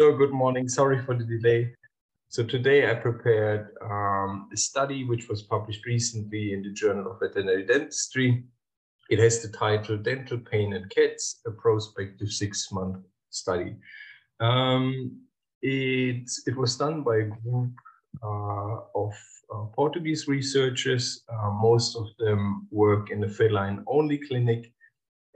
So good morning. Sorry for the delay. So today I prepared um, a study which was published recently in the Journal of Veterinary Dentistry. It has the title Dental Pain in Cats, a prospective six-month study. Um, it, it was done by a group uh, of uh, Portuguese researchers. Uh, most of them work in the feline-only clinic,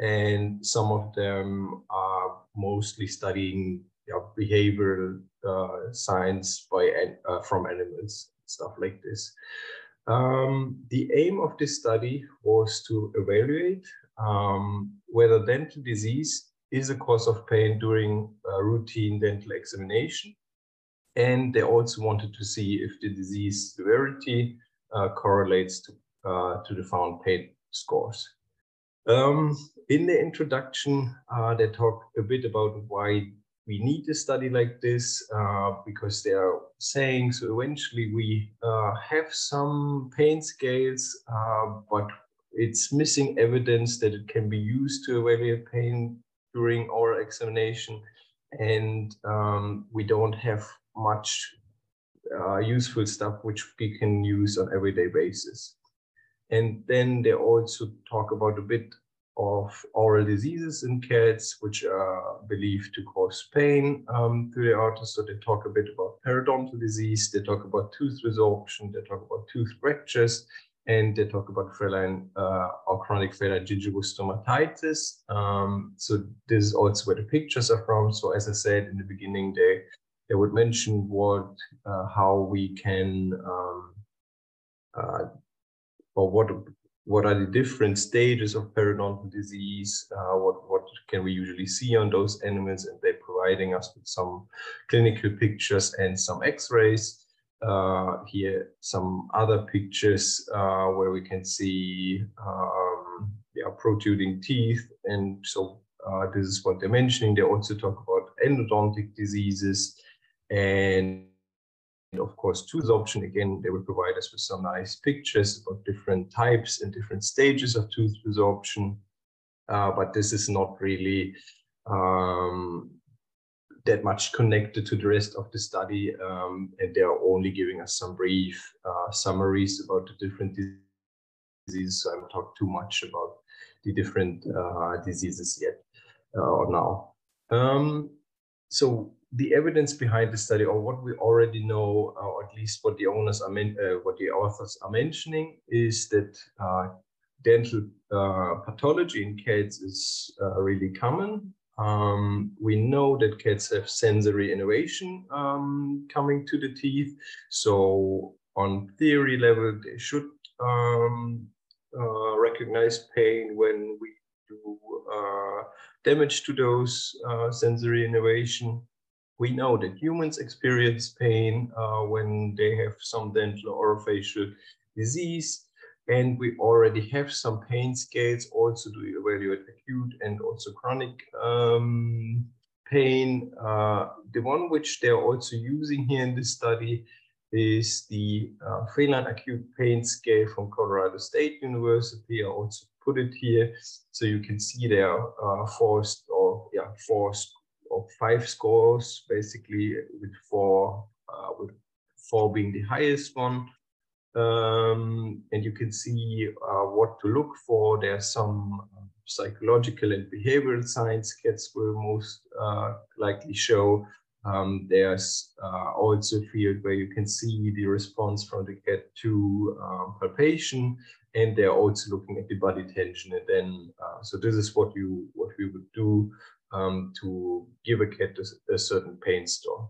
and some of them are mostly studying yeah, behavioral uh, science by uh, from animals, stuff like this. Um, the aim of this study was to evaluate um, whether dental disease is a cause of pain during routine dental examination. And they also wanted to see if the disease severity uh, correlates to, uh, to the found pain scores. Um, in the introduction, uh, they talk a bit about why we need a study like this uh, because they are saying so eventually we uh, have some pain scales, uh, but it's missing evidence that it can be used to evaluate pain during oral examination. And um, we don't have much uh, useful stuff which we can use on everyday basis. And then they also talk about a bit of oral diseases in cats, which are believed to cause pain um, to the artist. So they talk a bit about periodontal disease, they talk about tooth resorption, they talk about tooth fractures, and they talk about feline uh, or chronic feline gingivostomatitis. Um, so this is also where the pictures are from. So as I said in the beginning, they they would mention what uh, how we can um, uh, or what what are the different stages of periodontal disease? Uh, what, what can we usually see on those animals? And they're providing us with some clinical pictures and some x-rays. Uh, here, some other pictures uh, where we can see um, yeah, protruding teeth. And so uh, this is what they're mentioning. They also talk about endodontic diseases and of course, tooth resorption, again, they will provide us with some nice pictures of different types and different stages of tooth resorption. Uh, but this is not really um, that much connected to the rest of the study. Um, and they are only giving us some brief uh, summaries about the different diseases. So I won't talk too much about the different uh, diseases yet uh, or now. Um, so the evidence behind the study, or what we already know, or at least what the owners are men- uh, what the authors are mentioning, is that uh, dental uh, pathology in cats is uh, really common. Um, we know that cats have sensory innervation um, coming to the teeth, so on theory level, they should um, uh, recognize pain when we do uh, damage to those sensory innervation we know that humans experience pain uh, when they have some dental or facial disease. And we already have some pain scales also to evaluate acute and also chronic um, pain. Uh, the one which they're also using here in this study is the uh, feline acute pain scale from Colorado State University. I also put it here so you can see there are uh, forced or yeah forced of five scores, basically with four, uh, with four being the highest one. Um, and you can see uh, what to look for. There's some psychological and behavioral science cats will most uh, likely show. Um, there's uh, also a field where you can see the response from the cat to um, palpation, and they're also looking at the body tension. And then, uh, so this is what you what we would do um, to give a cat a, a, certain pain score.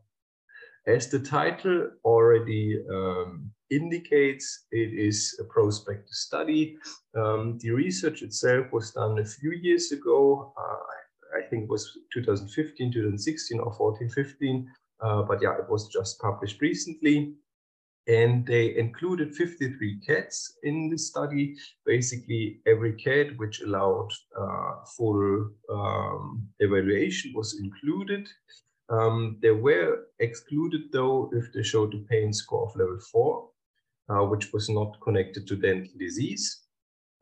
As the title already um, indicates, it is a prospective study. Um, the research itself was done a few years ago. Uh, I think it was 2015, 2016 or 14, 15. Uh, but yeah, it was just published recently and they included 53 cats in the study. Basically, every cat which allowed uh, full um, evaluation was included. Um, they were excluded though if they showed a pain score of level four, uh, which was not connected to dental disease.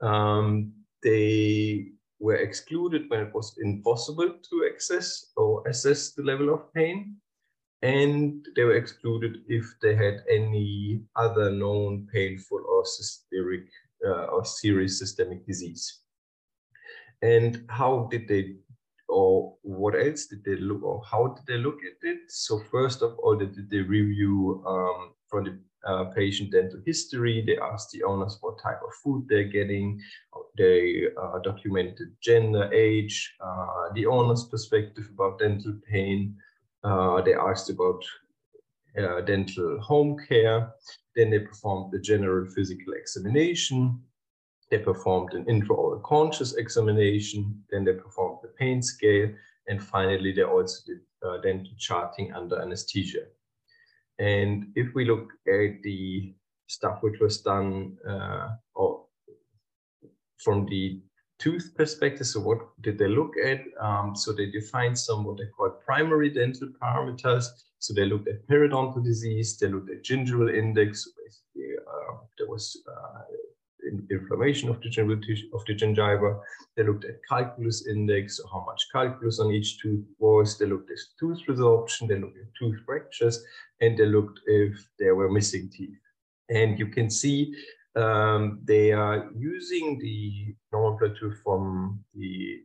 Um, they were excluded when it was impossible to access or assess the level of pain. And they were excluded if they had any other known painful or systemic uh, or serious systemic disease. And how did they, or what else did they look, or how did they look at it? So first of all, they did they review um, from the uh, patient dental history. They asked the owners what type of food they're getting. They uh, documented gender, age, uh, the owner's perspective about dental pain. Uh, they asked about uh, dental home care. Then they performed the general physical examination. They performed an intraoral conscious examination. Then they performed the pain scale. And finally, they also did uh, dental charting under anesthesia. And if we look at the stuff which was done uh, or from the tooth perspective, so what did they look at? Um, so they defined some what they call primary dental parameters. So they looked at periodontal disease, they looked at gingival index. So basically, uh, there was uh, inflammation of the of the gingiva. They looked at calculus index, so how much calculus on each tooth was. They looked at tooth resorption. They looked at tooth fractures, and they looked if there were missing teeth. And you can see um, they are using the nomenclature from the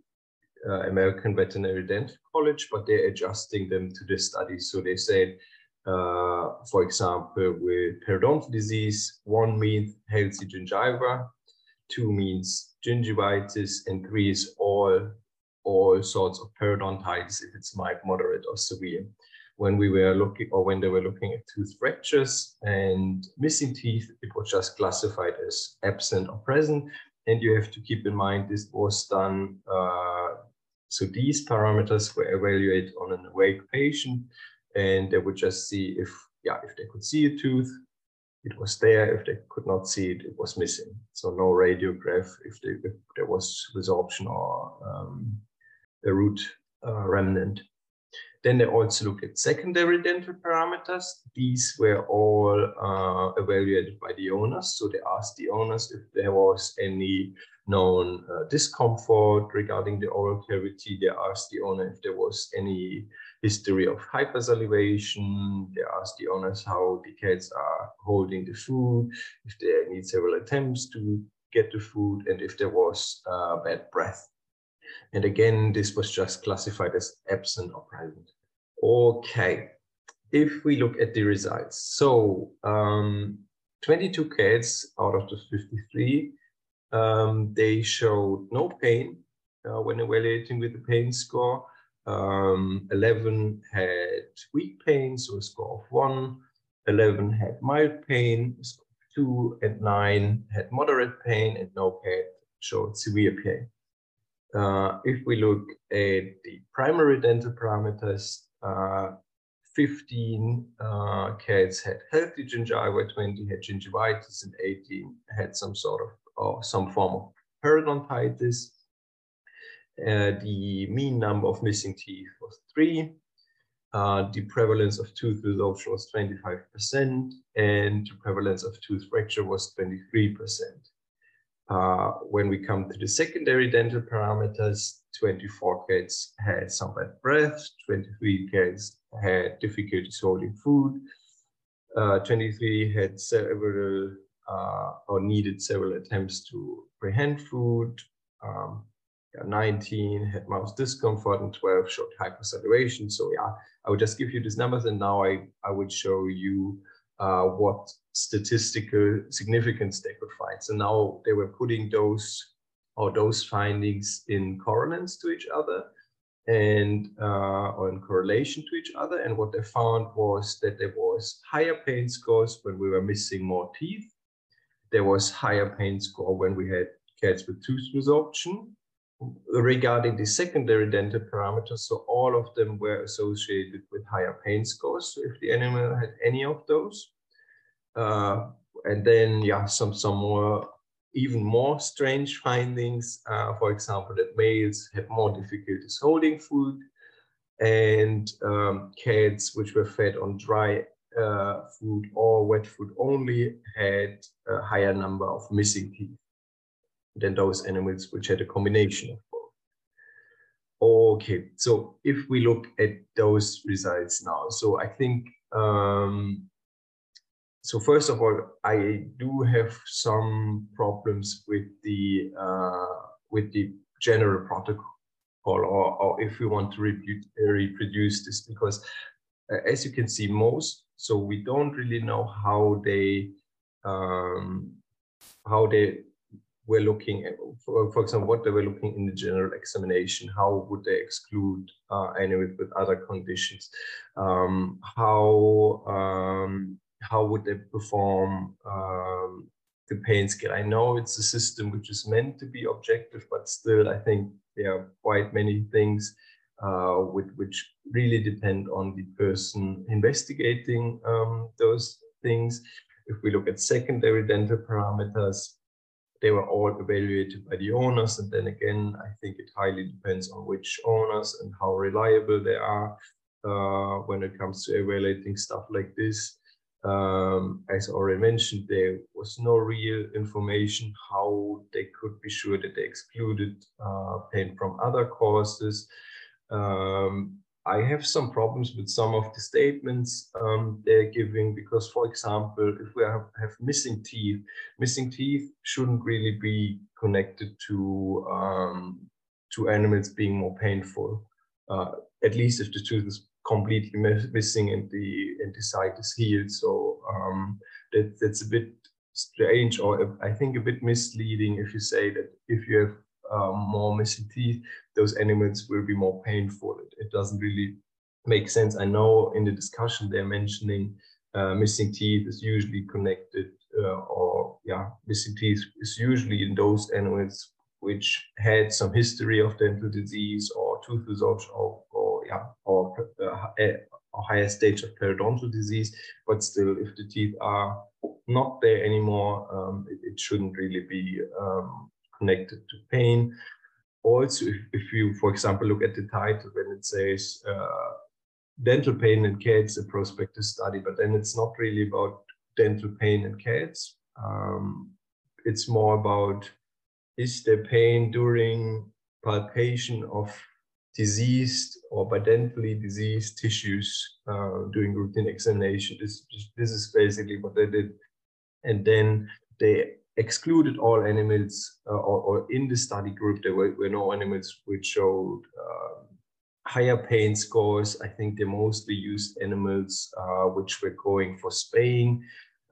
uh, American Veterinary Dental College, but they're adjusting them to the study. So they said uh, for example, with periodontal disease, one means healthy gingiva, two means gingivitis, and three is all, all sorts of periodontitis if it's mild, moderate, or severe. When we were looking, or when they were looking at tooth fractures and missing teeth, it was just classified as absent or present. And you have to keep in mind this was done. Uh, so these parameters were evaluated on an awake patient and they would just see if yeah if they could see a tooth it was there if they could not see it it was missing so no radiograph if, they, if there was resorption or um, a root uh, remnant then they also look at secondary dental parameters. These were all uh, evaluated by the owners. So they asked the owners if there was any known uh, discomfort regarding the oral cavity. They asked the owner if there was any history of hypersalivation. They asked the owners how the cats are holding the food, if they need several attempts to get the food, and if there was uh, bad breath. And again, this was just classified as absent or present. Okay, if we look at the results. So um, 22 cats out of the 53, um, they showed no pain uh, when evaluating with the pain score. Um, 11 had weak pain, so a score of one. 11 had mild pain, two, and nine had moderate pain, and no cat showed severe pain. Uh, if we look at the primary dental parameters, 15 uh, cats had healthy gingiva, 20 had gingivitis, and 18 had some sort of or some form of periodontitis. Uh, the mean number of missing teeth was three. Uh, the prevalence of tooth resorption was 25%, and the prevalence of tooth fracture was 23%. Uh, when we come to the secondary dental parameters, 24 kids had some bad breath, 23 kids had difficulties holding food, uh, 23 had several uh, or needed several attempts to prehend food. Um, yeah, 19 had mouse discomfort and 12 showed hypersalivation. So yeah, I would just give you these numbers and now I, I would show you uh, what statistical significance they could find. So now they were putting those or those findings in correlates to each other and uh, or in correlation to each other. And what they found was that there was higher pain scores when we were missing more teeth there was higher pain score when we had cats with tooth resorption. Regarding the secondary dental parameters, so all of them were associated with higher pain scores. So if the animal had any of those, uh, and then yeah, some some more even more strange findings. Uh, for example, that males had more difficulties holding food, and um, cats which were fed on dry uh, food or wet food only had a higher number of missing teeth than those animals which had a combination of both. Okay, so if we look at those results now, so I think um, so first of all, I do have some problems with the uh, with the general protocol, or, or if we want to reproduce this, because uh, as you can see, most so we don't really know how they um, how they were looking at, for, for example, what they were looking in the general examination, how would they exclude uh, with other conditions, um, how um, how would they perform um, the pain scale. I know it's a system which is meant to be objective, but still, I think there are quite many things uh, with, which really depend on the person investigating um, those things. If we look at secondary dental parameters, they were all evaluated by the owners. And then again, I think it highly depends on which owners and how reliable they are uh, when it comes to evaluating stuff like this. Um, as already mentioned, there was no real information how they could be sure that they excluded uh, pain from other causes. Um, I have some problems with some of the statements um, they're giving because, for example, if we have, have, missing teeth, missing teeth shouldn't really be connected to um, to animals being more painful. Uh, at least if the tooth is completely missing and the and the site is healed. So um, that that's a bit strange, or I think a bit misleading if you say that if you have um, more missing teeth, those animals will be more painful. It, it, doesn't really make sense. I know in the discussion they're mentioning uh, missing teeth is usually connected, uh, or yeah, missing teeth is usually in those animals which had some history of dental disease or tooth resorption or, or yeah, or uh, a higher stage of periodontal disease. But still, if the teeth are not there anymore, um, it, it, shouldn't really be um, connected to pain. Also, if, if, you, for example, look at the title when it says uh, dental pain in cats, a prospective study, but then it's not really about dental pain in cats. Um, it's more about is there pain during palpation of diseased or bidentally diseased tissues uh, during routine examination. This, this is basically what they did. And then they excluded all animals, uh, or, or, in the study group, there were, were no animals which showed uh, higher pain scores. I think they mostly used animals uh, which were going for spaying.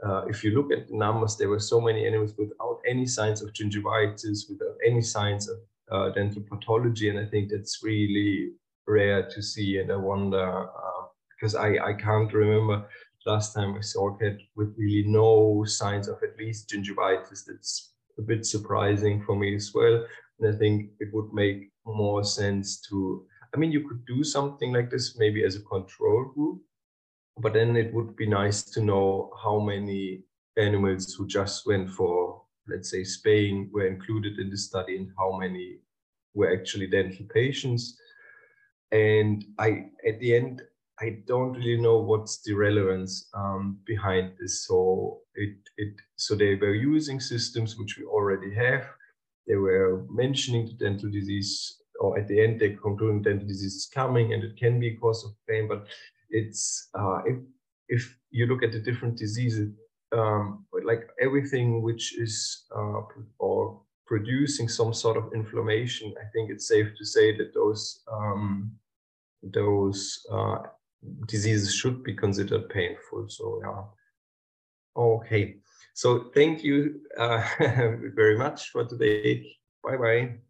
Uh, if you look at the numbers, there were so many animals without any signs of gingivitis, without any signs of uh, dental pathology, and I think that's really rare to see. And I wonder uh, because I I can't remember last time I saw a cat with really no signs of at least gingivitis. That's a bit surprising for me as well. And I think it would make more sense to, I mean, you could do something like this maybe as a control group, but then it would be nice to know how many animals who just went for, let's say, spaying were included in the study and how many were actually dental patients. And I, at the end, I don't really know what's the relevance um, behind this. So it it so they were using systems which we already have. They were mentioning the dental disease, or at the end they concluding dental disease is coming and it can be a cause of pain. But it's uh, if if you look at the different diseases, um, like everything which is uh, or producing some sort of inflammation, I think it's safe to say that those um, those uh, diseases should be considered painful. So yeah. Okay. So thank you uh, very much for today. Bye bye.